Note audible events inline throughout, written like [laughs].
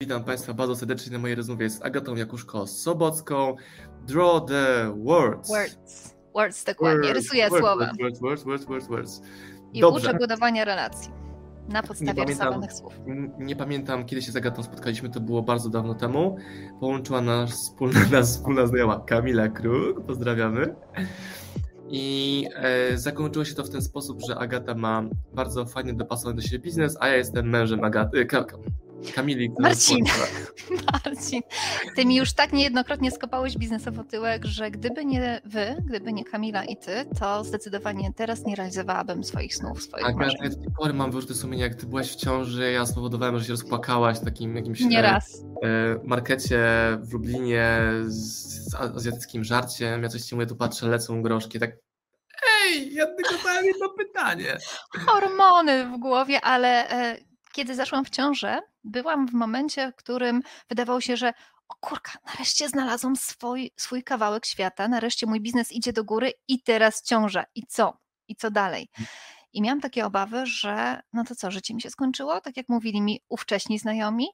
Witam Państwa bardzo serdecznie na mojej rozmowie z Agatą Jakuszko-Sobocką. Draw the words. Words. Words, dokładnie. Rysuję words, słowa. Words, words, words, words, words. I Dobrze. uczę budowania relacji na Nie podstawie pamiętam. rysowanych słów. Nie pamiętam, kiedy się z Agatą spotkaliśmy, to było bardzo dawno temu. Połączyła nas wspólna, [laughs] nas wspólna znajoma Kamila Kruk, pozdrawiamy. I e, zakończyło się to w ten sposób, że Agata ma bardzo fajny dopasowany do siebie biznes, a ja jestem mężem Agaty, Kamili. Marcin. [laughs] Marcin, ty mi już tak niejednokrotnie skopałeś biznesowo tyłek, że gdyby nie wy, gdyby nie Kamila i ty, to zdecydowanie teraz nie realizowałabym swoich snów, swoich Agata, marzeń. ja do tej pory mam wyrzuty sumienia, jak ty byłaś w ciąży, ja spowodowałem, że się rozpłakałaś w takim jakimś Nie e, raz. e, markecie w Lublinie z, z azjatyckim żarciem. Ja coś ci mówię, tu patrzę, lecą groszki, tak ej, ja tylko zadałem jedno pytanie. Hormony w głowie, ale e, kiedy zaszłam w ciążę, byłam w momencie, w którym wydawało się, że o kurka, nareszcie znalazłam swój, swój kawałek świata, nareszcie mój biznes idzie do góry i teraz ciąża. I co? I co dalej? I miałam takie obawy, że no to co, życie mi się skończyło, tak jak mówili mi ówcześni znajomi,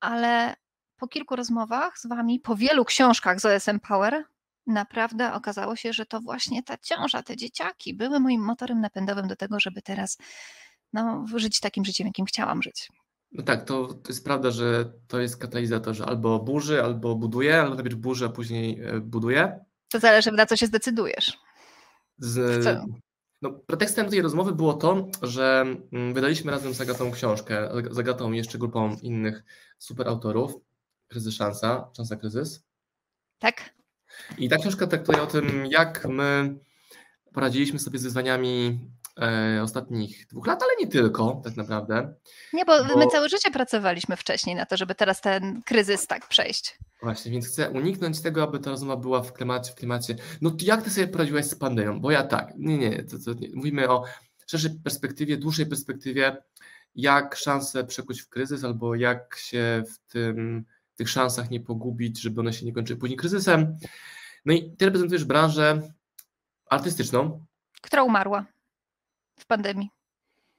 ale po kilku rozmowach z wami, po wielu książkach z OSM Power, naprawdę okazało się, że to właśnie ta ciąża, te dzieciaki były moim motorem napędowym do tego, żeby teraz no, żyć takim życiem, jakim chciałam żyć. No tak, to, to jest prawda, że to jest katalizator, że albo burzy, albo buduje, albo najpierw burzy, a później e, buduje. To zależy, na co się zdecydujesz. Z, no, pretekstem tej rozmowy było to, że mm, wydaliśmy razem z Agatą książkę, z Agatą i jeszcze grupą innych super autorów. Kryzys Szansa, Szansa Kryzys. Tak? I ta książka traktuje o tym, jak my poradziliśmy sobie z wyzwaniami ostatnich dwóch lat, ale nie tylko, tak naprawdę. Nie, bo, Bo- my całe życie pracowaliśmy wcześniej na to, żeby teraz ten kryzys tak przejść. Właśnie, więc chcę uniknąć tego, aby ta rozmowa była w klimacie, w klimacie. No to jak ty sobie poradziłaś z pandemią? Bo ja tak, nie, nie, to, to nie. mówimy o szerszej perspektywie, dłuższej perspektywie, jak szansę przekuć w kryzys, albo jak się w tym, w tych szansach nie pogubić, żeby one się nie kończyły później kryzysem. No i ty reprezentujesz branżę artystyczną, Która umarła w pandemii,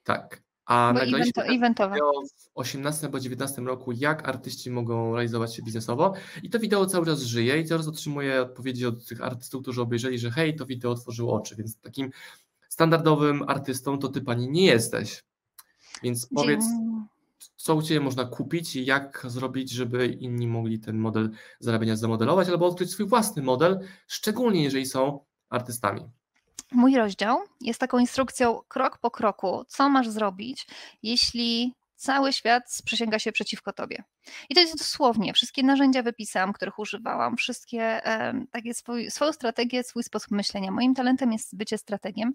tak, a nagraliśmy evento, wideo w 18 albo 19 roku, jak artyści mogą realizować się biznesowo. I to wideo cały czas żyje i coraz otrzymuję odpowiedzi od tych artystów, którzy obejrzeli, że hej, to wideo otworzyło oczy, więc takim standardowym artystą to ty pani nie jesteś. Więc powiedz, Dzień- co u ciebie można kupić i jak zrobić, żeby inni mogli ten model zarabiania zamodelować albo odkryć swój własny model, szczególnie jeżeli są artystami. Mój rozdział jest taką instrukcją krok po kroku, co masz zrobić, jeśli cały świat sprzysięga się przeciwko tobie. I to jest dosłownie, wszystkie narzędzia wypisałam, których używałam, wszystkie em, takie swój, swoją strategię, swój sposób myślenia. Moim talentem jest bycie strategiem,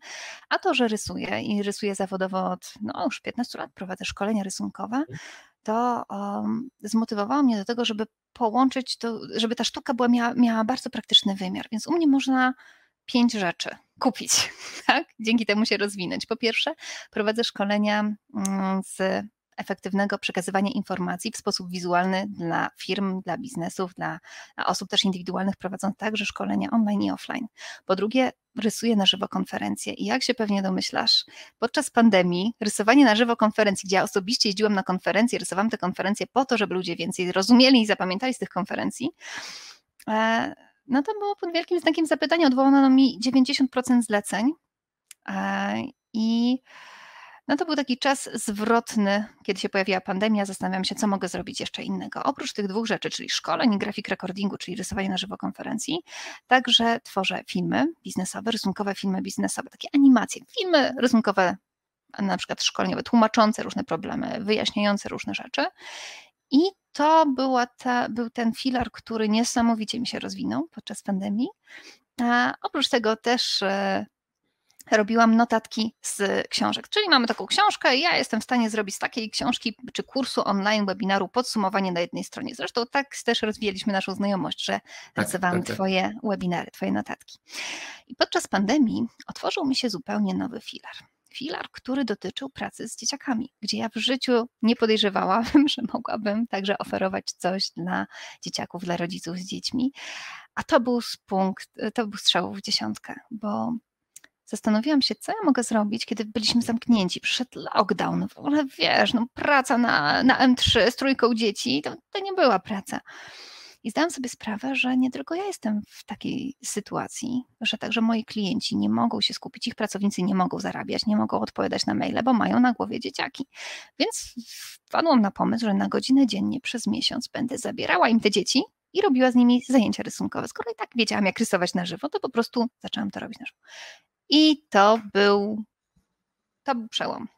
a to, że rysuję i rysuję zawodowo od no, już 15 lat, prowadzę szkolenia rysunkowe, to um, zmotywowało mnie do tego, żeby połączyć to, żeby ta sztuka była, miała, miała bardzo praktyczny wymiar. Więc u mnie można pięć rzeczy kupić, [laughs] tak? Dzięki temu się rozwinąć. Po pierwsze, prowadzę szkolenia mm, z efektywnego przekazywania informacji w sposób wizualny dla firm, dla biznesów, dla osób też indywidualnych, prowadząc także szkolenia online i offline. Po drugie, rysuję na żywo konferencje i jak się pewnie domyślasz, podczas pandemii rysowanie na żywo konferencji, gdzie ja osobiście jeździłam na konferencje, rysowałam te konferencje po to, żeby ludzie więcej rozumieli i zapamiętali z tych konferencji, e, no to było pod wielkim znakiem zapytania. Odwołano mi 90% zleceń e, i no to był taki czas zwrotny, kiedy się pojawiła pandemia. Zastanawiam się, co mogę zrobić jeszcze innego. Oprócz tych dwóch rzeczy, czyli szkoleń grafik recordingu, czyli rysowanie na żywo konferencji, także tworzę filmy biznesowe, rysunkowe filmy biznesowe, takie animacje, filmy rysunkowe, na przykład szkoleniowe, tłumaczące różne problemy, wyjaśniające różne rzeczy. I to była ta, był ten filar, który niesamowicie mi się rozwinął podczas pandemii. A oprócz tego też e, robiłam notatki z książek. Czyli mamy taką książkę i ja jestem w stanie zrobić z takiej książki czy kursu online, webinaru podsumowanie na jednej stronie. Zresztą tak też rozwijaliśmy naszą znajomość, że Tak, rysowałam tak, tak. twoje webinary, twoje notatki. I podczas pandemii otworzył mi się zupełnie nowy filar. Filar, który dotyczył pracy z dzieciakami, gdzie ja w życiu nie podejrzewałam, [laughs] że mogłabym także oferować coś dla dzieciaków, dla rodziców z dziećmi. A to był punkt, to był strzał w dziesiątkę, bo zastanowiłam się, co ja mogę zrobić, kiedy byliśmy zamknięci, przyszedł lockdown, w ogóle wiesz, no, praca na, na M3 z trójką dzieci, to, to nie była praca. I zdałam sobie sprawę, że nie tylko ja jestem w takiej sytuacji, że także moi klienci nie mogą się skupić, ich pracownicy nie mogą zarabiać, nie mogą odpowiadać na maile, bo mają na głowie dzieciaki. Więc wpadłam na pomysł, że na godzinę dziennie przez miesiąc będę zabierała im te dzieci i robiła z nimi zajęcia rysunkowe. Skoro i tak wiedziałam, jak rysować na żywo, to po prostu zaczęłam to robić na żywo. I to był, to był przełom.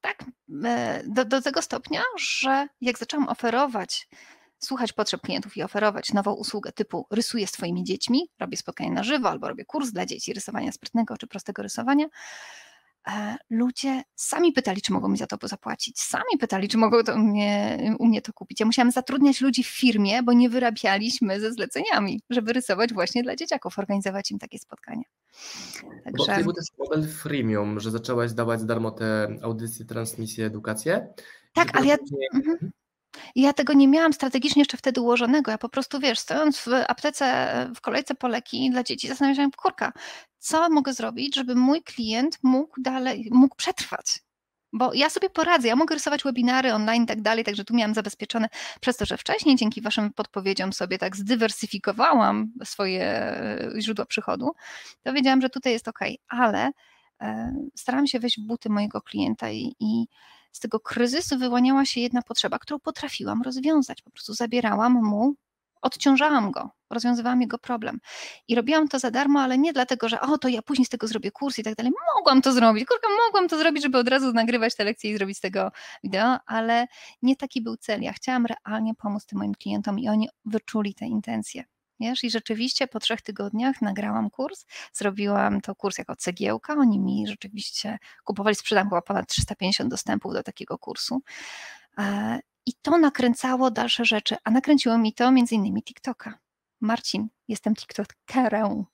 Tak, e, do, do tego stopnia, że jak zaczęłam oferować słuchać potrzeb klientów i oferować nową usługę typu rysuję z Twoimi dziećmi, robię spotkanie na żywo albo robię kurs dla dzieci rysowania sprytnego czy prostego rysowania, e, ludzie sami pytali, czy mogą mi za to zapłacić, sami pytali, czy mogą to u, mnie, u mnie to kupić. Ja musiałam zatrudniać ludzi w firmie, bo nie wyrabialiśmy ze zleceniami, żeby rysować właśnie dla dzieciaków, organizować im takie spotkania. Także... Bo był też model freemium, że zaczęłaś dawać darmo te audycje, transmisje, edukacje. Tak, ale ja... Mhm. I ja tego nie miałam strategicznie jeszcze wtedy ułożonego. Ja po prostu, wiesz, stojąc w aptece, w kolejce po leki dla dzieci, zastanawiałam się, kurka, co mogę zrobić, żeby mój klient mógł dalej, mógł przetrwać. Bo ja sobie poradzę, ja mogę rysować webinary online i tak dalej, także tu miałam zabezpieczone przez to, że wcześniej dzięki Waszym podpowiedziom sobie tak zdywersyfikowałam swoje e, źródła przychodu, to wiedziałam, że tutaj jest ok, ale e, starałam się wejść w buty mojego klienta i, i z tego kryzysu wyłaniała się jedna potrzeba, którą potrafiłam rozwiązać. Po prostu zabierałam mu, odciążałam go, rozwiązywałam jego problem. I robiłam to za darmo, ale nie dlatego, że o, to ja później z tego zrobię kurs i tak dalej. Mogłam to zrobić, kurka, mogłam to zrobić, żeby od razu nagrywać te lekcje i zrobić z tego wideo, ale nie taki był cel. Ja chciałam realnie pomóc tym moim klientom i oni wyczuli te intencje. Wiesz? I rzeczywiście po trzech tygodniach nagrałam kurs, zrobiłam to kurs jako cegiełka, oni mi rzeczywiście kupowali, sprzedam chyba ponad 350 dostępów do takiego kursu. E, I to nakręcało dalsze rzeczy, a nakręciło mi to między innymi TikToka. Marcin, jestem TikTokerem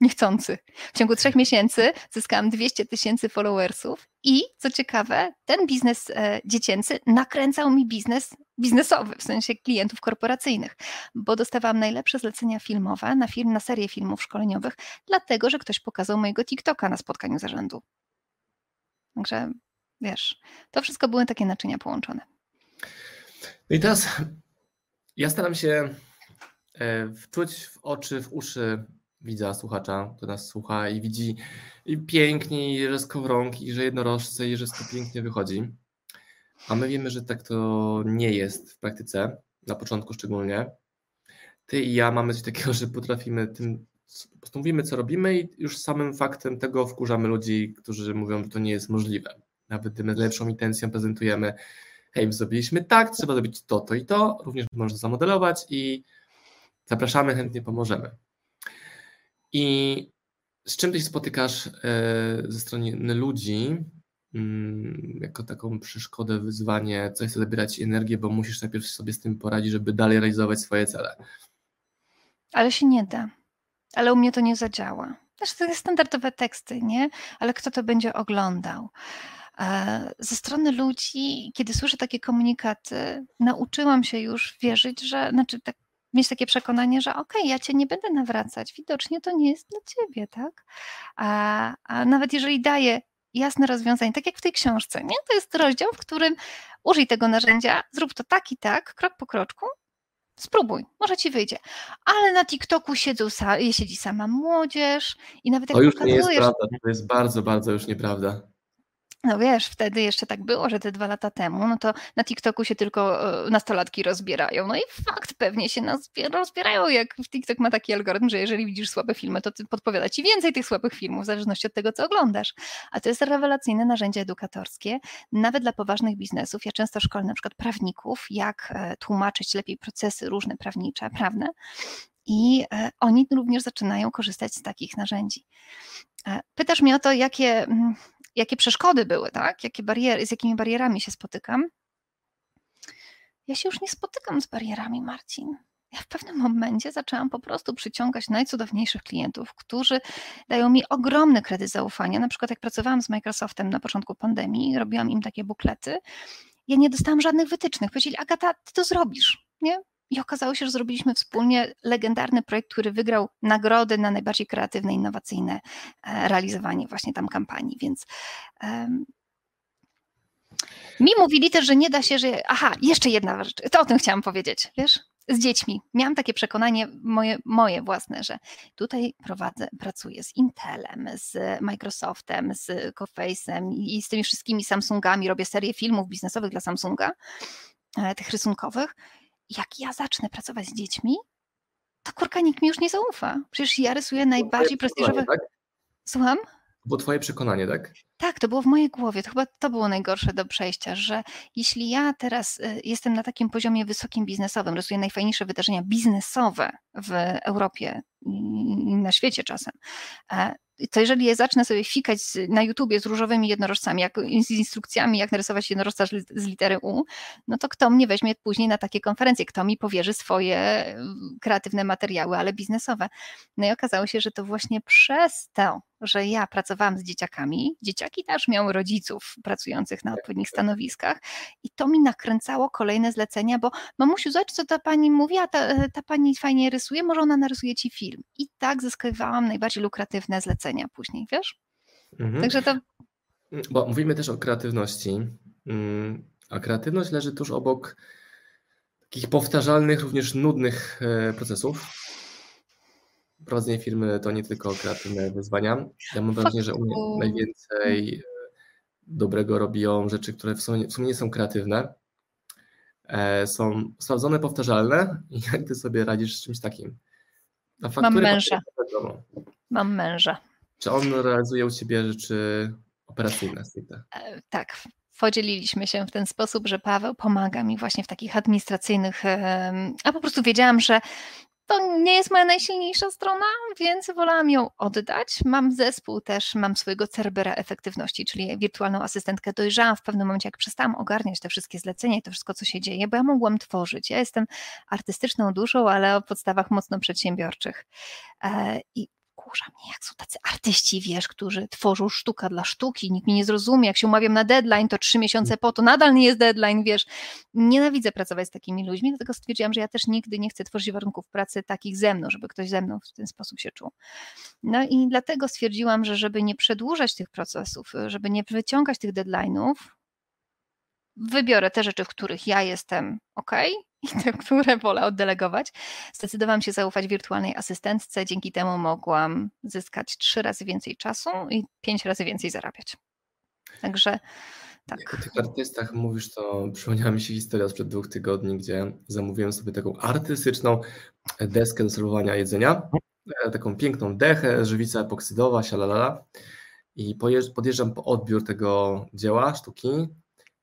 niechcący. W ciągu trzech [laughs] miesięcy zyskałam 200 tysięcy followersów i co ciekawe, ten biznes e, dziecięcy nakręcał mi biznes biznesowy, w sensie klientów korporacyjnych, bo dostawałam najlepsze zlecenia filmowe na film, na serię filmów szkoleniowych, dlatego, że ktoś pokazał mojego TikToka na spotkaniu zarządu. Także wiesz, to wszystko były takie naczynia połączone. No i teraz ja staram się e, wczuć w oczy, w uszy widza, słuchacza, kto nas słucha i widzi i pięknie, i że skowronki, i że jednorożce, i że to pięknie wychodzi. A my wiemy, że tak to nie jest w praktyce, na początku szczególnie. Ty i ja mamy coś takiego, [laughs] że potrafimy tym, po prostu mówimy, co robimy i już samym faktem tego wkurzamy ludzi, którzy mówią, że to nie jest możliwe. Nawet z lepszą intencją prezentujemy, hej, zrobiliśmy tak, trzeba zrobić to, to i to, również można zamodelować i zapraszamy, chętnie pomożemy. I z czym ty się spotykasz e, ze strony ludzi, jako taką przeszkodę, wyzwanie, coś chce zabierać energię, bo musisz najpierw sobie z tym poradzić, żeby dalej realizować swoje cele. Ale się nie da. Ale u mnie to nie zadziała. Znaczy, to jest standardowe teksty, nie? Ale kto to będzie oglądał? E, ze strony ludzi, kiedy słyszę takie komunikaty, nauczyłam się już wierzyć, że, znaczy tak mieć takie przekonanie, że okej, okay, ja cię nie będę nawracać, widocznie to nie jest dla ciebie, tak? A, a nawet jeżeli daję jasne rozwiązanie, tak jak w tej książce, nie? To jest rozdział, w którym użyj tego narzędzia, zrób to tak i tak, krok po kroczku, spróbuj, może ci wyjdzie. Ale na TikToku siedzą, siedzi sama młodzież i nawet jak To już nie jest prawda, to jest bardzo, bardzo już nieprawda. No wiesz, wtedy jeszcze tak było, że te dwa lata temu, no to na TikToku się tylko e, nastolatki rozbierają. No i fakt, pewnie się rozbierają, jak TikTok ma taki algorytm, że jeżeli widzisz słabe filmy, to podpowiada ci więcej tych słabych filmów, w zależności od tego, co oglądasz. A to jest rewelacyjne narzędzie edukatorskie, nawet dla poważnych biznesów. Ja często szkolę na przykład prawników, jak e, tłumaczyć lepiej procesy różne prawnicze, prawne. I e, oni również zaczynają korzystać z takich narzędzi. Pytasz mnie o to, jakie mm, jakie przeszkody były, tak? Jakie bariery, z jakimi barierami się spotykam. Ja się już nie spotykam z barierami, Marcin. Ja w pewnym momencie zaczęłam po prostu przyciągać najcudowniejszych klientów, którzy dają mi ogromny kredyt zaufania. Na przykład, jak pracowałam z Microsoftem na początku pandemii, robiłam im takie buklety. Ja nie dostałam żadnych wytycznych. Powiedzieli, Agata, ty to zrobisz. Nie? I okazało się, że zrobiliśmy wspólnie legendarny projekt, który wygrał nagrody na najbardziej kreatywne, innowacyjne e, realizowanie właśnie tam kampanii, więc um, mi mówili też, że nie da się, że. Aha, jeszcze jedna rzecz. To o tym chciałam powiedzieć, wiesz? Z dziećmi. Miałam takie przekonanie moje, moje własne, że tutaj prowadzę, pracuję z Intelem, z Microsoftem, z Coface'em i z tymi wszystkimi Samsungami. Robię serię filmów biznesowych dla Samsunga, e, tych rysunkowych jak ja zacznę pracować z dziećmi, to kurka nikt mi już nie zaufa. Przecież ja rysuję najbardziej prestiżowe. Tak? Słucham? Bo twoje przekonanie, tak? Tak, to było w mojej głowie. To chyba to było najgorsze do przejścia, że jeśli ja teraz y, jestem na takim poziomie wysokim biznesowym, rysuję najfajniejsze wydarzenia biznesowe w Europie i na świecie czasem, e, to jeżeli ja zacznę sobie fikać na YouTubie z różowymi jednorożcami, jak, z instrukcjami, jak narysować jednorożca z litery U, no to kto mnie weźmie później na takie konferencje, kto mi powierzy swoje mm, kreatywne materiały, ale biznesowe. No i okazało się, że to właśnie przez to, że ja pracowałam z dzieciakami, dzieciaki też miały rodziców pracujących na odpowiednich stanowiskach i to mi nakręcało kolejne zlecenia, bo mamusiu, zobacz co ta pani mówi, a ta, ta pani fajnie rysuje, może ona narysuje ci film. I tak zyskiwałam najbardziej lukratywne zlecenia później, wiesz? Mhm. Także to... Bo mówimy też o kreatywności, mm, a kreatywność leży tuż obok takich powtarzalnych, również nudnych e, procesów prowadzenie firmy to nie tylko kreatywne wyzwania. Ja mam wrażenie, że u mnie najwięcej e, dobrego robią rzeczy, które w sumie, w sumie nie są kreatywne. E, są sprawdzone, powtarzalne i jak ty sobie radzisz z czymś takim? Mam męża. Mam męża. Czy on realizuje u ciebie rzeczy operacyjne? E, tak, podzieliliśmy się w ten sposób, że Paweł pomaga mi właśnie w takich administracyjnych, a po prostu wiedziałam, że to nie jest moja najsilniejsza strona, więc wolałam ją oddać. Mam zespół też, mam swojego Cerbera efektywności, czyli wirtualną asystentkę. Dojrzałam w pewnym momencie, jak przestałam ogarniać te wszystkie zlecenia i to wszystko, co się dzieje, bo ja mogłam tworzyć. Ja jestem artystyczną duszą, ale o podstawach mocno przedsiębiorczych. E, I wkurza mnie, jak są tacy artyści, wiesz, którzy tworzą sztuka dla sztuki, nikt mnie nie zrozumie, jak się umawiam na deadline, to trzy miesiące po to, nadal nie jest deadline, wiesz. Nienawidzę pracować z takimi ludźmi, dlatego stwierdziłam, że ja też nigdy nie chcę tworzyć warunków pracy takich ze mną, żeby ktoś ze mną w ten sposób się czuł. No i dlatego stwierdziłam, że żeby nie przedłużać tych procesów, żeby nie wyciągać tych deadline'ów, wybiorę te rzeczy, w których ja jestem ok, i te, które wolę oddelegować. Zdecydowałam się zaufać wirtualnej asystentce, dzięki temu mogłam zyskać trzy razy więcej czasu i pięć razy więcej zarabiać. Także tak. Jak o tych artystach mówisz, to przypomniała mi się historia sprzed dwóch tygodni, gdzie zamówiłem sobie taką artystyczną deskę do serwowania jedzenia, e, taką piękną dechę, żywica epoksydowa, sialalala i podjeżdżam po odbiór tego dzieła sztuki,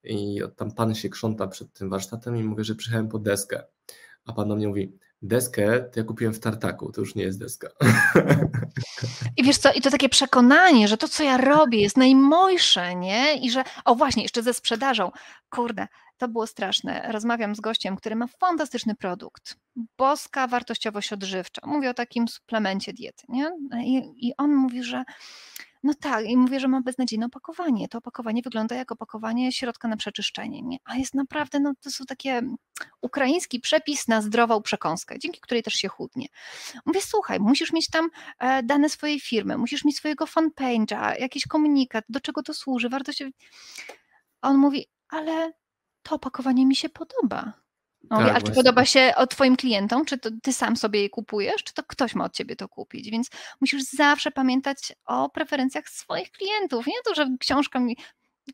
i tam pan się krząta przed tym warsztatem i mówię, że przyjechałem po deskę. A pan do mnie mówi, deskę to ja kupiłem w tartaku, to już nie jest deska. I wiesz co, i to takie przekonanie, że to, co ja robię, jest najmojsze, nie? I że, o właśnie, jeszcze ze sprzedażą. Kurde, to było straszne. Rozmawiam z gościem, który ma fantastyczny produkt. Boska wartościowość odżywcza. Mówię o takim suplemencie diety, nie? I, i on mówi, że no tak, i mówię, że mam beznadziejne opakowanie. To opakowanie wygląda jak opakowanie środka na przeczyszczenie, nie? a jest naprawdę, no to są takie ukraiński przepis na zdrową przekąskę, dzięki której też się chudnie. Mówię, słuchaj, musisz mieć tam e, dane swojej firmy, musisz mieć swojego fanpage'a, jakiś komunikat, do czego to służy, wartość. On mówi, ale to opakowanie mi się podoba. No, tak, a czy podoba się Twoim klientom? Czy to Ty sam sobie je kupujesz, czy to ktoś ma od Ciebie to kupić? Więc musisz zawsze pamiętać o preferencjach swoich klientów. Nie to, że książka mi,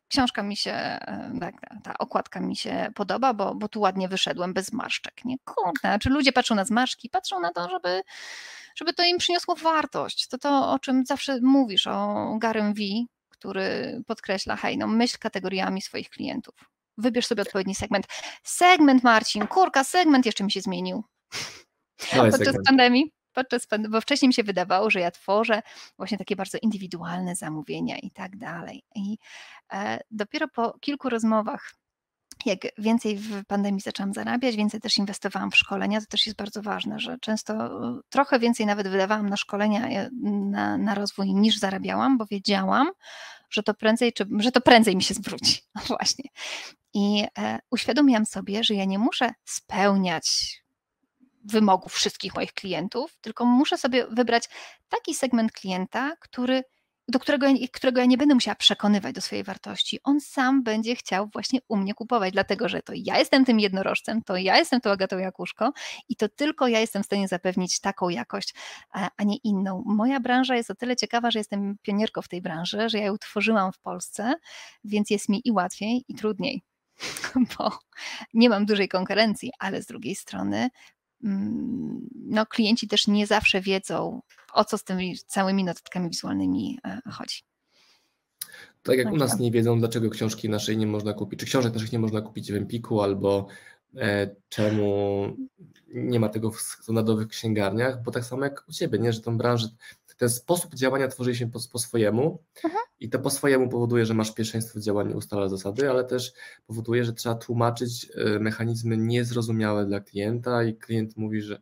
książka mi się, e, tak, ta okładka mi się podoba, bo, bo tu ładnie wyszedłem bez zmarszczek. Nie, kurde, czy ludzie patrzą na zmarszczki, patrzą na to, żeby, żeby to im przyniosło wartość. To to, o czym zawsze mówisz, o Garym V, który podkreśla, hej, no myśl kategoriami swoich klientów. Wybierz sobie odpowiedni segment. Segment, Marcin, kurka, segment jeszcze mi się zmienił. Podczas segment. pandemii, podczas bo wcześniej mi się wydawało, że ja tworzę właśnie takie bardzo indywidualne zamówienia i tak dalej. I e, dopiero po kilku rozmowach jak więcej w pandemii zaczęłam zarabiać, więcej też inwestowałam w szkolenia, to też jest bardzo ważne, że często e, trochę więcej nawet wydawałam na szkolenia, e, na, na rozwój niż zarabiałam, bo wiedziałam, że to prędzej, czy, że to prędzej mi się zwróci. [laughs] No właśnie. I e, uświadomiłam sobie, że ja nie muszę spełniać wymogów wszystkich moich klientów, tylko muszę sobie wybrać taki segment klienta, który do którego którego ja nie będę musiała przekonywać do swojej wartości. On sam będzie chciał właśnie u mnie kupować, dlatego że to ja jestem tym jednorożcem, to ja jestem tą Agatą Jakuszko i to tylko ja jestem w stanie zapewnić taką jakość, a nie inną. Moja branża jest o tyle ciekawa, że jestem pionierką w tej branży, że ja ją tworzyłam w Polsce, więc jest mi i łatwiej, i trudniej [laughs] bo nie mam dużej konkurencji, ale z drugiej strony mm, no, klienci też nie zawsze wiedzą, o co z tymi całymi notatkami wizualnymi e, chodzi. Tak jak u nas nie wiedzą, dlaczego książki naszej nie można kupić, czy książek naszych nie można kupić w Empiku, albo e, czemu nie ma tego w standardowych księgarniach, bo tak samo jak u Ciebie, nie? że tą branżę, ten sposób działania tworzy się po, po swojemu mhm. i to po swojemu powoduje, że masz pierwszeństwo w działaniu, ustala zasady, ale też powoduje, że trzeba tłumaczyć e, mechanizmy niezrozumiałe dla klienta i klient mówi, że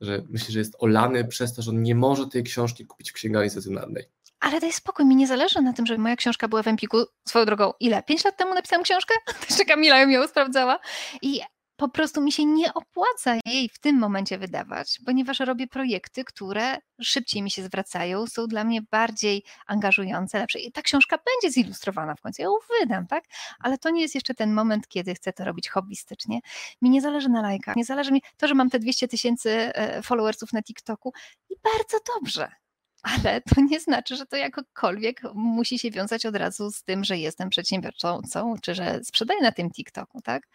że myśli, że jest olany przez to, że on nie może tej książki kupić w księgarni stacjonarnej. Ale daj spokój, mi nie zależy na tym, żeby moja książka była w Empiku. Swoją drogą, ile? Pięć lat temu napisałam książkę? [laughs] Jeszcze Kamila ją sprawdzała. I po prostu mi się nie opłaca jej w tym momencie wydawać, ponieważ robię projekty, które szybciej mi się zwracają, są dla mnie bardziej angażujące, lepsze. I ta książka będzie zilustrowana w końcu, ja ją wydam, tak? Ale to nie jest jeszcze ten moment, kiedy chcę to robić hobbystycznie. Mi nie zależy na lajkach, nie zależy mi to, że mam te 200 tysięcy e, followersów na TikToku i bardzo dobrze ale to nie znaczy, że to jakokolwiek musi się wiązać od razu z tym, że jestem przedsiębiorcą, czy że sprzedaję na tym TikToku, tak?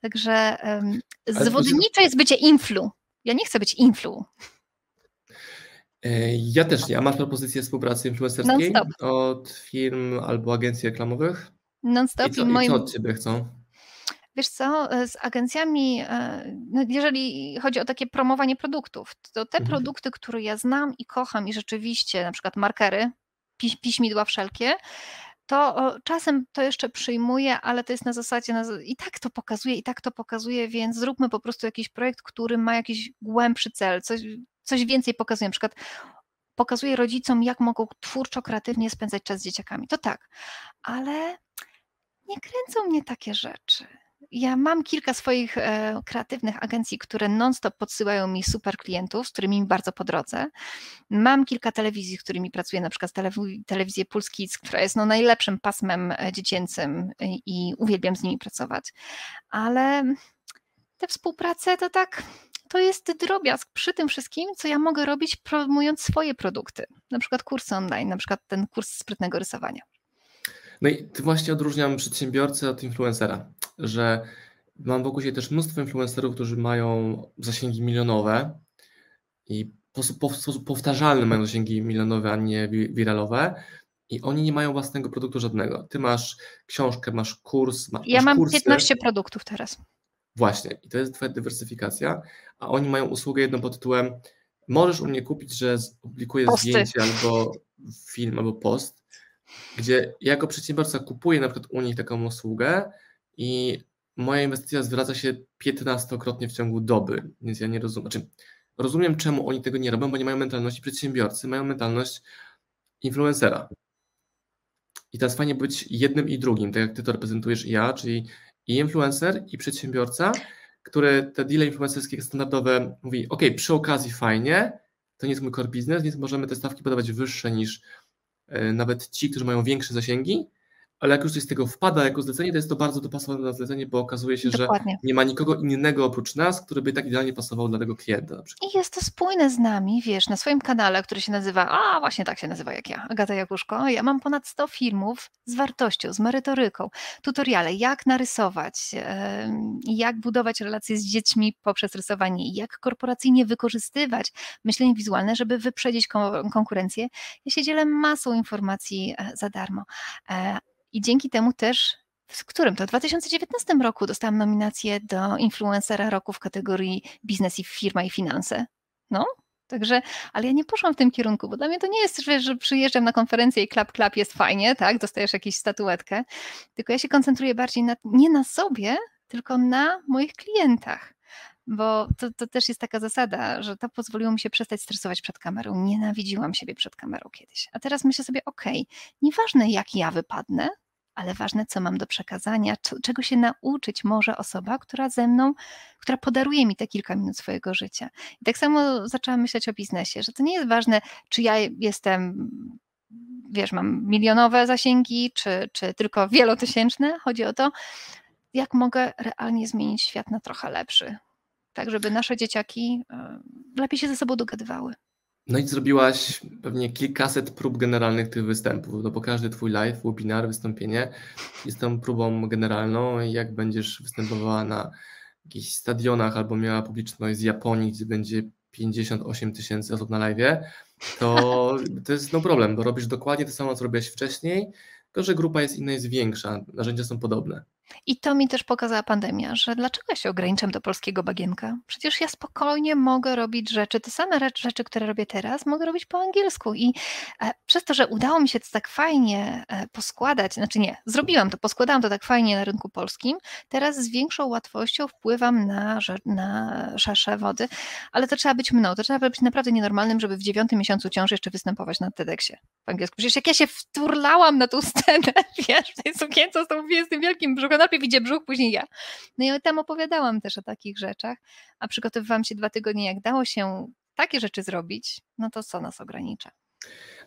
Także um, zwodnicze jest bycie influ. Ja nie chcę być influ. E, ja też nie. A masz propozycję współpracy influencerskiej od firm albo agencji reklamowych? Non-stop. I co, i moim... co od Ciebie chcą? Wiesz co, e, z agencjami, e, no jeżeli chodzi o takie promowanie produktów, to te mhm. produkty, które ja znam i kocham i rzeczywiście, na przykład markery, piś, piśmidła wszelkie, to czasem to jeszcze przyjmuję, ale to jest na zasadzie, i tak to pokazuje, i tak to pokazuje, więc zróbmy po prostu jakiś projekt, który ma jakiś głębszy cel, coś, coś więcej pokazuje, na przykład pokazuje rodzicom, jak mogą twórczo, kreatywnie spędzać czas z dzieciakami. To tak, ale nie kręcą mnie takie rzeczy ja mam kilka swoich e, kreatywnych agencji, które non-stop podsyłają mi super klientów, z którymi mi bardzo po drodze. Mam kilka telewizji, z którymi pracuję, na przykład telewizję Puls Kids, która jest no, najlepszym pasmem e, dziecięcym i uwielbiam z nimi pracować. Ale te współprace to tak, to jest drobiazg przy tym wszystkim, co ja mogę robić promując swoje produkty, na przykład kursy online, na przykład ten kurs sprytnego rysowania. No i właśnie odróżniam przedsiębiorcę od influencera, że mam wokół siebie też mnóstwo influencerów, którzy mają zasięgi milionowe i w sposób powtarzalny mają zasięgi milionowe, a nie wiralowe. I oni nie mają własnego produktu żadnego. Ty masz książkę, masz kurs. Masz, ja mam kursy. 15 produktów teraz. Właśnie, i to jest Twoja dywersyfikacja, a oni mają usługę jedną pod tytułem możesz u mnie kupić, że opublikuję zdjęcie albo film, albo post gdzie jako przedsiębiorca kupuję na przykład u nich taką usługę i moja inwestycja zwraca się 15-krotnie w ciągu doby, więc ja nie rozumiem. Znaczy, rozumiem, czemu oni tego nie robią, bo nie mają mentalności przedsiębiorcy, mają mentalność influencera. I teraz fajnie być jednym i drugim, tak jak ty to reprezentujesz i ja, czyli i influencer, i przedsiębiorca, który te deale influencerskie standardowe mówi, ok, przy okazji fajnie, to nie jest mój core business, więc możemy te stawki podawać wyższe niż E, nawet ci, którzy mają większe zasięgi, ale jak już coś z tego wpada jako zlecenie, to jest to bardzo dopasowane na zlecenie, bo okazuje się, Dokładnie. że nie ma nikogo innego oprócz nas, który by tak idealnie pasował dla tego klienta. Na I jest to spójne z nami, wiesz, na swoim kanale, który się nazywa, a właśnie tak się nazywa jak ja, Agata Jakuszko, ja mam ponad 100 filmów z wartością, z merytoryką, tutoriale, jak narysować, jak budować relacje z dziećmi poprzez rysowanie, jak korporacyjnie wykorzystywać myślenie wizualne, żeby wyprzedzić konkurencję. Ja się dzielę masą informacji e, za darmo e, i dzięki temu też w którym to w 2019 roku dostałam nominację do influencera roku w kategorii biznes i firma i finanse. No, Także, ale ja nie poszłam w tym kierunku, bo dla mnie to nie jest, że przyjeżdżam na konferencję i klap, klap jest fajnie, tak, dostajesz jakąś statuetkę, tylko ja się koncentruję bardziej na, nie na sobie, tylko na moich klientach. Bo to, to też jest taka zasada, że to pozwoliło mi się przestać stresować przed kamerą. Nienawidziłam siebie przed kamerą kiedyś. A teraz myślę sobie, okej, okay, nieważne jak ja wypadnę, ale ważne, co mam do przekazania, czego się nauczyć może osoba, która ze mną, która podaruje mi te kilka minut swojego życia. I tak samo zaczęłam myśleć o biznesie, że to nie jest ważne, czy ja jestem wiesz, mam milionowe zasięgi, czy, czy tylko wielotysięczne. Chodzi o to, jak mogę realnie zmienić świat na trochę lepszy, tak żeby nasze dzieciaki e, lepiej się ze sobą dogadywały. No i zrobiłaś pewnie kilkaset prób generalnych tych występów, no bo każdy twój live, webinar, wystąpienie jest tą próbą generalną jak będziesz występowała na jakichś stadionach albo miała publiczność z Japonii, gdzie będzie 58 tysięcy osób na live, to to jest no problem, bo robisz dokładnie to samo, co robiłeś wcześniej, tylko że grupa jest inna, jest większa, narzędzia są podobne. I to mi też pokazała pandemia, że dlaczego ja się ograniczam do polskiego bagienka? Przecież ja spokojnie mogę robić rzeczy, te same rzeczy, które robię teraz, mogę robić po angielsku. I e, przez to, że udało mi się to tak fajnie e, poskładać, znaczy nie, zrobiłam to, poskładałam to tak fajnie na rynku polskim, teraz z większą łatwością wpływam na, na szersze wody, ale to trzeba być mną, to trzeba być naprawdę nienormalnym, żeby w dziewiątym miesiącu ciąży jeszcze występować na TEDxie w angielsku. Przecież jak ja się wturlałam na tą scenę, [laughs] wiesz, w tej sukience z tą, z tym wielkim brzuchem, najpierw idzie brzuch, później ja. No i tam opowiadałam też o takich rzeczach, a przygotowywałam się dwa tygodnie, jak dało się takie rzeczy zrobić, no to co nas ogranicza?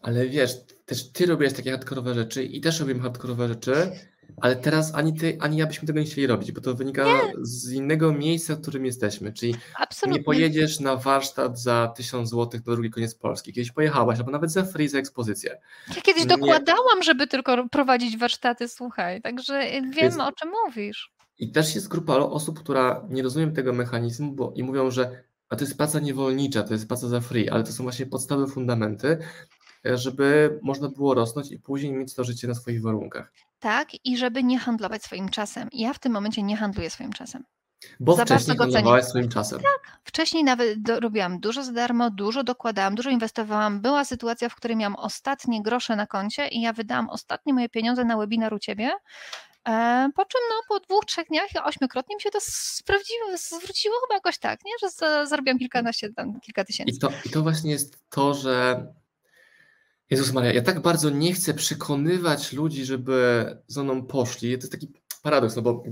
Ale wiesz, też ty robisz takie hardkorowe rzeczy i też robimy hardkorowe rzeczy, [laughs] ale teraz ani ty, ani ja byśmy tego nie chcieli robić, bo to wynika nie. z innego miejsca, w którym jesteśmy. Czyli Absolutnie. nie pojedziesz na warsztat za 1000 zł do drugi koniec Polski. Kiedyś pojechałaś, albo nawet za free za ekspozycję. Ja kiedyś nie. dokładałam, żeby tylko prowadzić warsztaty, słuchaj, także wiem Więc... o czym mówisz. I też jest grupa osób, która nie rozumie tego mechanizmu bo, i mówią, że a to jest praca niewolnicza, to jest praca za free, ale to są właśnie podstawy, fundamenty, żeby można było rosnąć i później mieć to życie na swoich warunkach. Tak, i żeby nie handlować swoim czasem. Ja w tym momencie nie handluję swoim czasem. Bo za wcześniej handlowałaś swoim czasem. Tak, wcześniej nawet do, robiłam dużo za darmo, dużo dokładałam, dużo inwestowałam. Była sytuacja, w której miałam ostatnie grosze na koncie i ja wydałam ostatnie moje pieniądze na webinar u Ciebie, e, po czym no, po dwóch, trzech dniach ośmiokrotnie mi się to sprawdziło, zwróciło chyba jakoś tak, nie? że zarobiłam kilkanaście, tam, kilka tysięcy. I to, I to właśnie jest to, że Jezus Maria, ja tak bardzo nie chcę przekonywać ludzi, żeby za mną poszli. To jest taki paradoks, no bo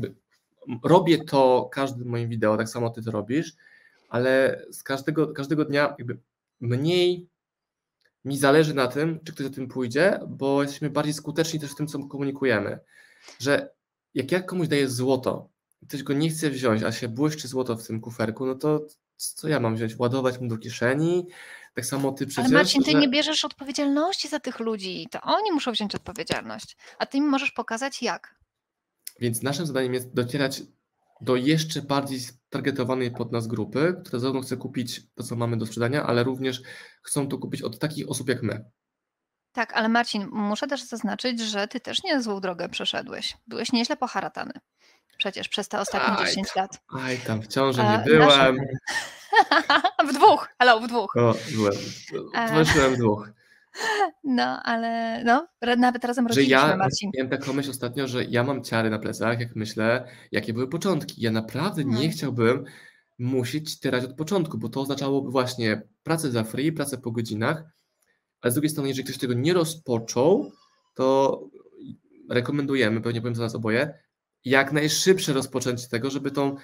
robię to każdym moim wideo, tak samo ty to robisz, ale z każdego, każdego dnia jakby mniej mi zależy na tym, czy ktoś za tym pójdzie, bo jesteśmy bardziej skuteczni też w tym, co komunikujemy. Że jak ja komuś daję złoto, ktoś go nie chce wziąć, a się błyszczy złoto w tym kuferku, no to co ja mam wziąć? Ładować mu do kieszeni? Tak samo ty przecież. Ale Marcin, ty że... nie bierzesz odpowiedzialności za tych ludzi. To oni muszą wziąć odpowiedzialność. A ty im możesz pokazać jak. Więc naszym zadaniem jest docierać do jeszcze bardziej targetowanej pod nas grupy, która zarówno chce kupić to, co mamy do sprzedania, ale również chcą to kupić od takich osób jak my. Tak, ale Marcin, muszę też zaznaczyć, że ty też nie złą drogę przeszedłeś. Byłeś nieźle poharatany. Przecież przez te ostatnie aj, 10 lat. Aj, tam w ciąży nie byłem. [laughs] [laughs] w dwóch, hello, w dwóch. O, byłem. Towarzyszyłem dwóch. No, ale no, nawet razem robiliśmy, że ja, Marcin. Miałem taką myśl ostatnio, że ja mam ciary na plecach, jak myślę, jakie były początki. Ja naprawdę nie hmm. chciałbym musieć tyrać od początku, bo to oznaczałoby właśnie pracę za free, pracę po godzinach, ale z drugiej strony, jeżeli ktoś tego nie rozpoczął, to rekomendujemy, pewnie powiem za nas oboje, jak najszybsze rozpoczęcie tego, żeby tą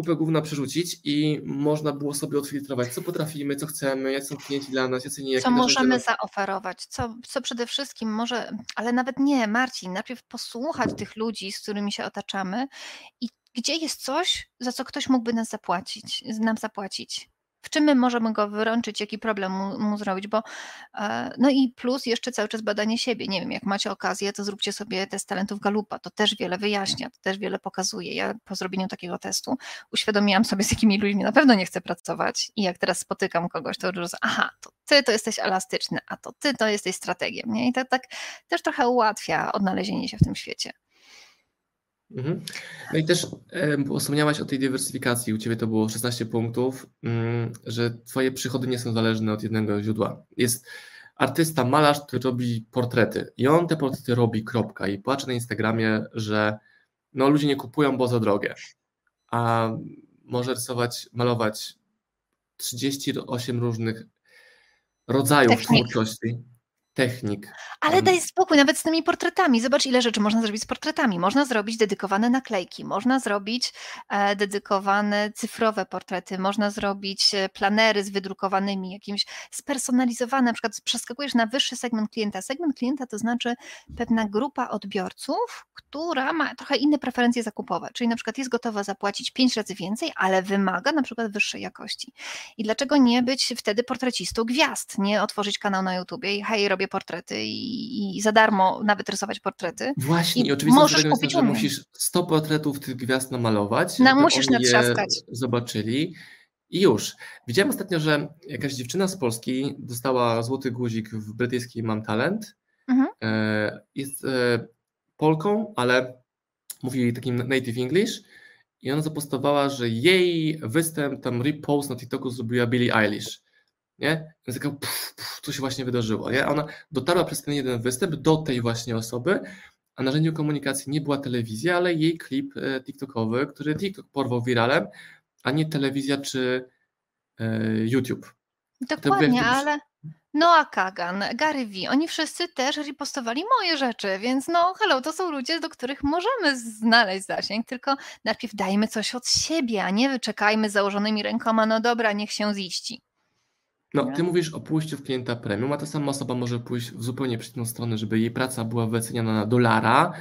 kupę główną przerzucić i można było sobie odfiltrować, co potrafimy, co chcemy, jak są klienci dla nas, jacy nie. Co możemy zaoferować, co, co przede wszystkim może, ale nawet nie, Marcin, najpierw posłuchać tych ludzi, z którymi się otaczamy i gdzie jest coś, za co ktoś mógłby nas zapłacić, nam zapłacić w czym my możemy go wyrączyć, jaki problem mu, mu, zrobić, bo e, no i plus jeszcze cały czas badanie siebie. Nie wiem, jak macie okazję, to zróbcie sobie test talentów Galupa, to też wiele wyjaśnia, to też wiele pokazuje. Ja po zrobieniu takiego testu uświadomiłam sobie, z jakimi ludźmi na pewno nie chcę pracować i jak teraz spotykam kogoś, to już aha, to ty to jesteś elastyczny, a to ty to jesteś strategiem, nie? I to tak też trochę ułatwia odnalezienie się w tym świecie. Mhm. No i też e, wspomniałaś o tej dywersyfikacji. U Ciebie to było 16 punktów, mm, że Twoje przychody nie są zależne od jednego źródła. Jest artysta, malarz, który robi portrety i on te portrety robi, kropka. I płacze na Instagramie, że no, ludzie nie kupują, bo za drogie. A może rysować, malować 38 różnych rodzajów Technik. twórczości technik. Ale daj spokój, nawet z tymi portretami. Zobacz, ile rzeczy można zrobić z portretami. Można zrobić dedykowane naklejki, można zrobić e, dedykowane cyfrowe portrety, można zrobić e, planery z wydrukowanymi, jakimś spersonalizowane. Na przykład przeskakujesz na wyższy segment klienta. Segment klienta to znaczy pewna grupa odbiorców, która ma trochę inne preferencje zakupowe, czyli na przykład jest gotowa zapłacić pięć razy więcej, ale wymaga na przykład wyższej jakości. I dlaczego nie być wtedy portrecistą gwiazd? Nie otworzyć kanał na YouTubie i hej, robię portrety i, i za darmo nawet rysować portrety. Właśnie, i, i oczywiście możesz tego jest, że musisz 100 portretów tych gwiazd namalować. No, musisz natrzaskać. Zobaczyli. I już. Widziałem ostatnio, że jakaś dziewczyna z Polski dostała złoty guzik w brytyjskiej Mam Talent. Mhm. E, jest e, Polką, ale mówi takim native English i ona zapostowała, że jej występ, tam repost na TikToku zrobiła Billie Eilish nie? Więc taka, pff, pff, co się właśnie wydarzyło, nie? Ona dotarła przez ten jeden występ do tej właśnie osoby, a narzędziem komunikacji nie była telewizja, ale jej klip e, TikTokowy, który TikTok porwał wiralem, a nie telewizja czy e, YouTube. Dokładnie, ale Noah Kagan, Gary Vee, oni wszyscy też ripostowali moje rzeczy, więc no hello, to są ludzie, do których możemy znaleźć zasięg, tylko najpierw dajmy coś od siebie, a nie wyczekajmy założonymi rękoma, no dobra, niech się ziści. No, ty mówisz o pójściu w klienta premium, a ta sama osoba może pójść w zupełnie przeciwną stronę, żeby jej praca była wyceniana na dolara,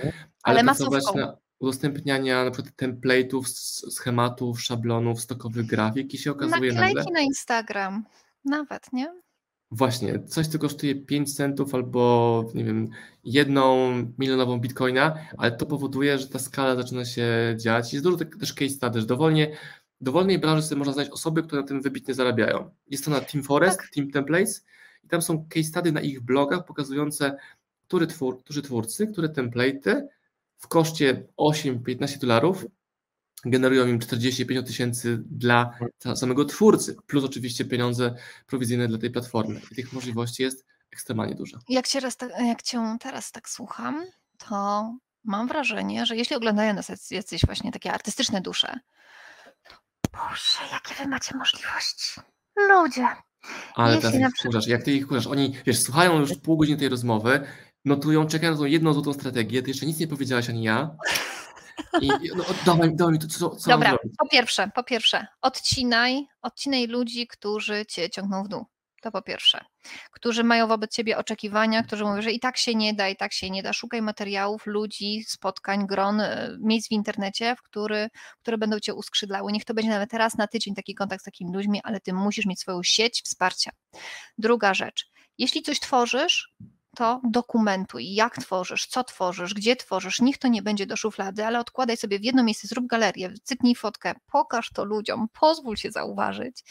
ale, ale pracować na udostępniania na przykład template'ów, schematów, szablonów, stokowych grafik i się okazuje Naklejki nagle... na Instagram, nawet, nie? Właśnie, coś co kosztuje 5 centów albo, nie wiem, jedną milionową bitcoina, ale to powoduje, że ta skala zaczyna się dziać. Jest dużo też case study, że dowolnie dowolnej branży sobie można znaleźć osoby, które na tym wybitnie zarabiają. Jest to na Team Forest, tak. Team Templates i tam są case study na ich blogach pokazujące, który twór, którzy twórcy, które template'y w koszcie 8-15 dolarów generują im 40-50 tysięcy dla samego twórcy, plus oczywiście pieniądze prowizyjne dla tej platformy. I tych możliwości jest ekstremalnie dużo. Jak cię, raz, jak cię teraz tak słucham, to mam wrażenie, że jeśli oglądają nas jacyś właśnie takie artystyczne dusze, Boże, jakie wy macie możliwości. Ludzie. Ale teraz ich przykład... jak ty ich wkurzasz, oni, wiesz, słuchają już pół godziny tej rozmowy, notują, czekają na tą jedną złotą strategię, ty jeszcze nic nie powiedziałaś ani ja. I no, dawaj, dawaj mi to, co, co Dobra, po pierwsze, po pierwsze, odcinaj, odcinaj ludzi, którzy cię ciągną w dół. To po pierwsze. Którzy mają wobec ciebie oczekiwania, którzy mówią, że i tak się nie da, i tak się nie da. Szukaj materiałów, ludzi, spotkań, gron, e, miejsc w internecie, w który, które będą cię uskrzydlały. Niech to będzie nawet raz na tydzień taki kontakt z takimi ludźmi, ale ty musisz mieć swoją sieć wsparcia. Druga rzecz. Jeśli coś tworzysz, to dokumentuj, jak tworzysz, co tworzysz, gdzie tworzysz. Niech to nie będzie do szuflady, ale odkładaj sobie w jedno miejsce, zrób galerię, cyknij fotkę, pokaż to ludziom, pozwól się zauważyć,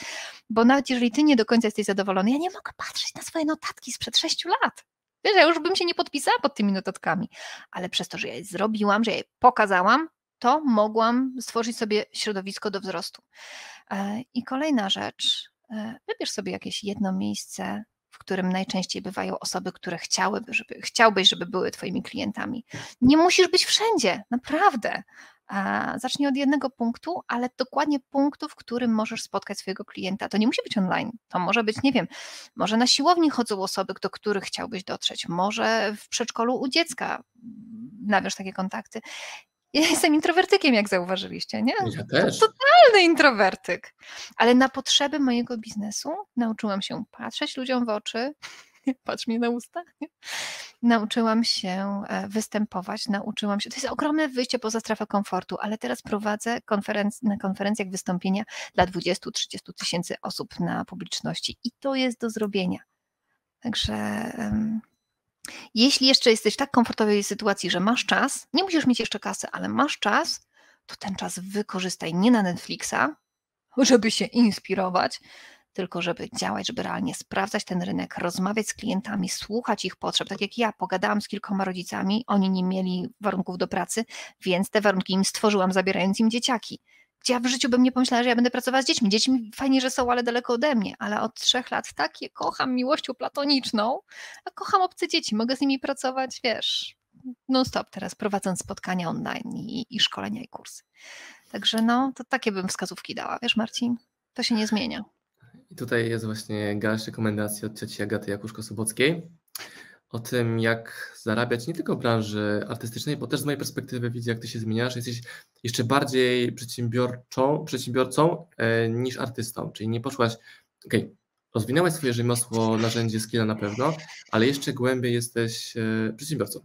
bo nawet jeżeli ty nie do końca jesteś zadowolony, ja nie mogę patrzeć na swoje notatki sprzed sześciu lat. Wiesz, ja już bym się nie podpisała pod tymi notatkami, ale przez to, że ja je zrobiłam, że ja je pokazałam, to mogłam stworzyć sobie środowisko do wzrostu. E, I kolejna rzecz, e, wybierz sobie jakieś jedno miejsce, w którym najczęściej bywają osoby, które chciałyby, żeby, chciałbyś, żeby były Twoimi klientami. Nie musisz być wszędzie, naprawdę. Zacznij od jednego punktu, ale dokładnie punktu, w którym możesz spotkać swojego klienta. To nie musi być online, to może być, nie wiem, może na siłowni chodzą osoby, do których chciałbyś dotrzeć, może w przedszkolu u dziecka nawiąż takie kontakty. Ja jestem introwertykiem, jak zauważyliście, nie? Ja też. To totalny introwertyk. Ale na potrzeby mojego biznesu nauczyłam się patrzeć ludziom w oczy, [laughs] patrz mi na usta, nie? nauczyłam się e, występować, nauczyłam się, to jest ogromne wyjście poza strefę komfortu, ale teraz prowadzę konferenc na konferencjach wystąpienia dla 20-30 tysięcy osób na publiczności i to jest do zrobienia. Także jeśli jeszcze jesteś w tak komfortowej sytuacji, że masz czas, nie musisz mieć jeszcze kasy, ale masz czas, to ten czas wykorzystaj nie na Netflixa, żeby się inspirować, tylko żeby działać, żeby realnie sprawdzać ten rynek, rozmawiać z klientami, słuchać ich potrzeb. Tak jak ja pogadałam z kilkoma rodzicami, oni nie mieli warunków do pracy, więc te warunki im stworzyłam, zabierając im dzieciaki ja w życiu bym nie pomyślała, że ja będę pracować z dziećmi. Dziećmi fajnie, że są, ale daleko ode mnie, ale od trzech lat takie kocham miłością platoniczną, a kocham obce dzieci, mogę z nimi pracować, wiesz, non stop teraz prowadząc spotkania online i, i szkolenia i kursy. Także no, to takie bym wskazówki dała, wiesz Marcin, to się nie zmienia. I tutaj jest właśnie garść rekomendacji od cioci Agaty Jakuszko-Sobockiej. o tym, jak zarabiać nie tylko w branży artystycznej, bo też z mojej perspektywy widzę, jak ty się zmieniasz. Jesteś jeszcze bardziej przedsiębiorczą, przedsiębiorcą e, niż artystą, czyli nie poszłaś, okej, okay, rozwinęłaś swoje rzemiosło, narzędzie, skilla na pewno, ale jeszcze głębiej jesteś e, przedsiębiorcą.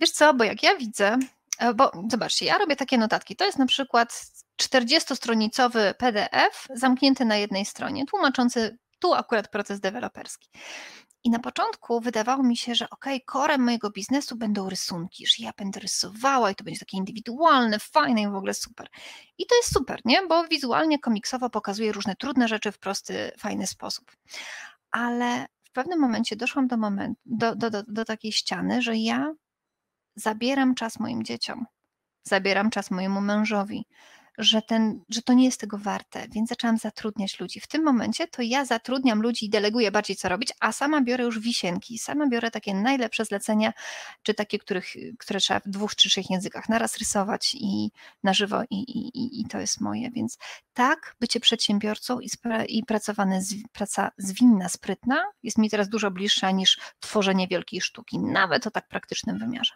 Wiesz co, bo jak ja widzę, e, bo zobaczcie, ja robię takie notatki. To jest na przykład 40-stronicowy PDF zamknięty na jednej stronie, tłumaczący tu akurat proces deweloperski. I na początku wydawało mi się, że ok, korem mojego biznesu będą rysunki, że ja będę rysowała i to będzie takie indywidualne, fajne i w ogóle super. I to jest super, nie? Bo wizualnie, komiksowo pokazuje różne trudne rzeczy w prosty, fajny sposób. Ale w pewnym momencie doszłam do, momentu, do, do, do, do takiej ściany, że ja zabieram czas moim dzieciom, zabieram czas mojemu mężowi, że, ten, że to nie jest tego warte, więc zaczęłam zatrudniać ludzi. W tym momencie to ja zatrudniam ludzi i deleguję bardziej co robić, a sama biorę już wisienki, sama biorę takie najlepsze zlecenia, czy takie, których, które trzeba w dwóch trzech językach naraz rysować i na żywo i, i, i to jest moje, więc tak, bycie przedsiębiorcą i, spra- i pracowane z, praca zwinna, sprytna jest mi teraz dużo bliższa niż tworzenie wielkiej sztuki, nawet o tak praktycznym wymiarze.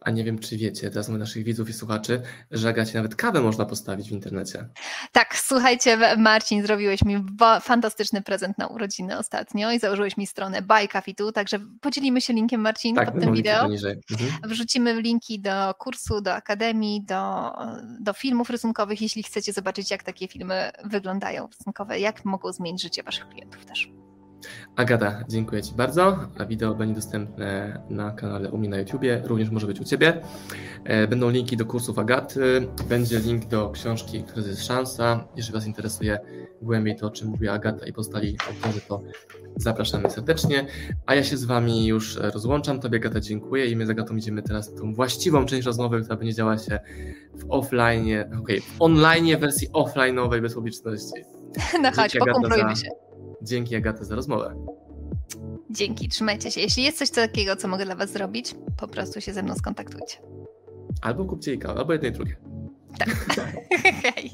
A nie wiem, czy wiecie, teraz my naszych widzów i słuchaczy, że Agacie nawet kawę można postawić w internecie. Tak, słuchajcie, Marcin, zrobiłeś mi fantastyczny prezent na urodziny ostatnio i założyłeś mi stronę Buy Coffee Tu, także podzielimy się linkiem, Marcin, tak, pod tym wideo. Mhm. Wrzucimy linki do kursu, do akademii, do, do filmów rysunkowych, jeśli chcecie zobaczyć, jak takie filmy wyglądają rysunkowe, jak mogą zmienić życie waszych klientów też. Agata, dziękuję Ci bardzo. A wideo będzie dostępne na kanale u mnie na YouTubie, również może być u Ciebie. E, będą linki do kursów Agaty, będzie link do książki Kryzys Szansa. Jeżeli Was interesuje głębiej to, o czym mówi Agata i postali autorzy, to zapraszamy serdecznie. A ja się z Wami już rozłączam. Tobie Agata dziękuję i my z Agatą idziemy teraz tą właściwą część rozmowy, która będzie działa się w offline, okej, okay, w online wersji offline'owej bez publiczności. [laughs] No chodź, pokumplujmy się. Dzięki Agata za rozmowę. Dzięki, trzymajcie się. Jeśli jest coś takiego, co mogę dla Was zrobić, po prostu się ze mną skontaktujcie. Albo kupcie i kawę, albo jedno i drugie. Tak. [laughs] [laughs] Hej.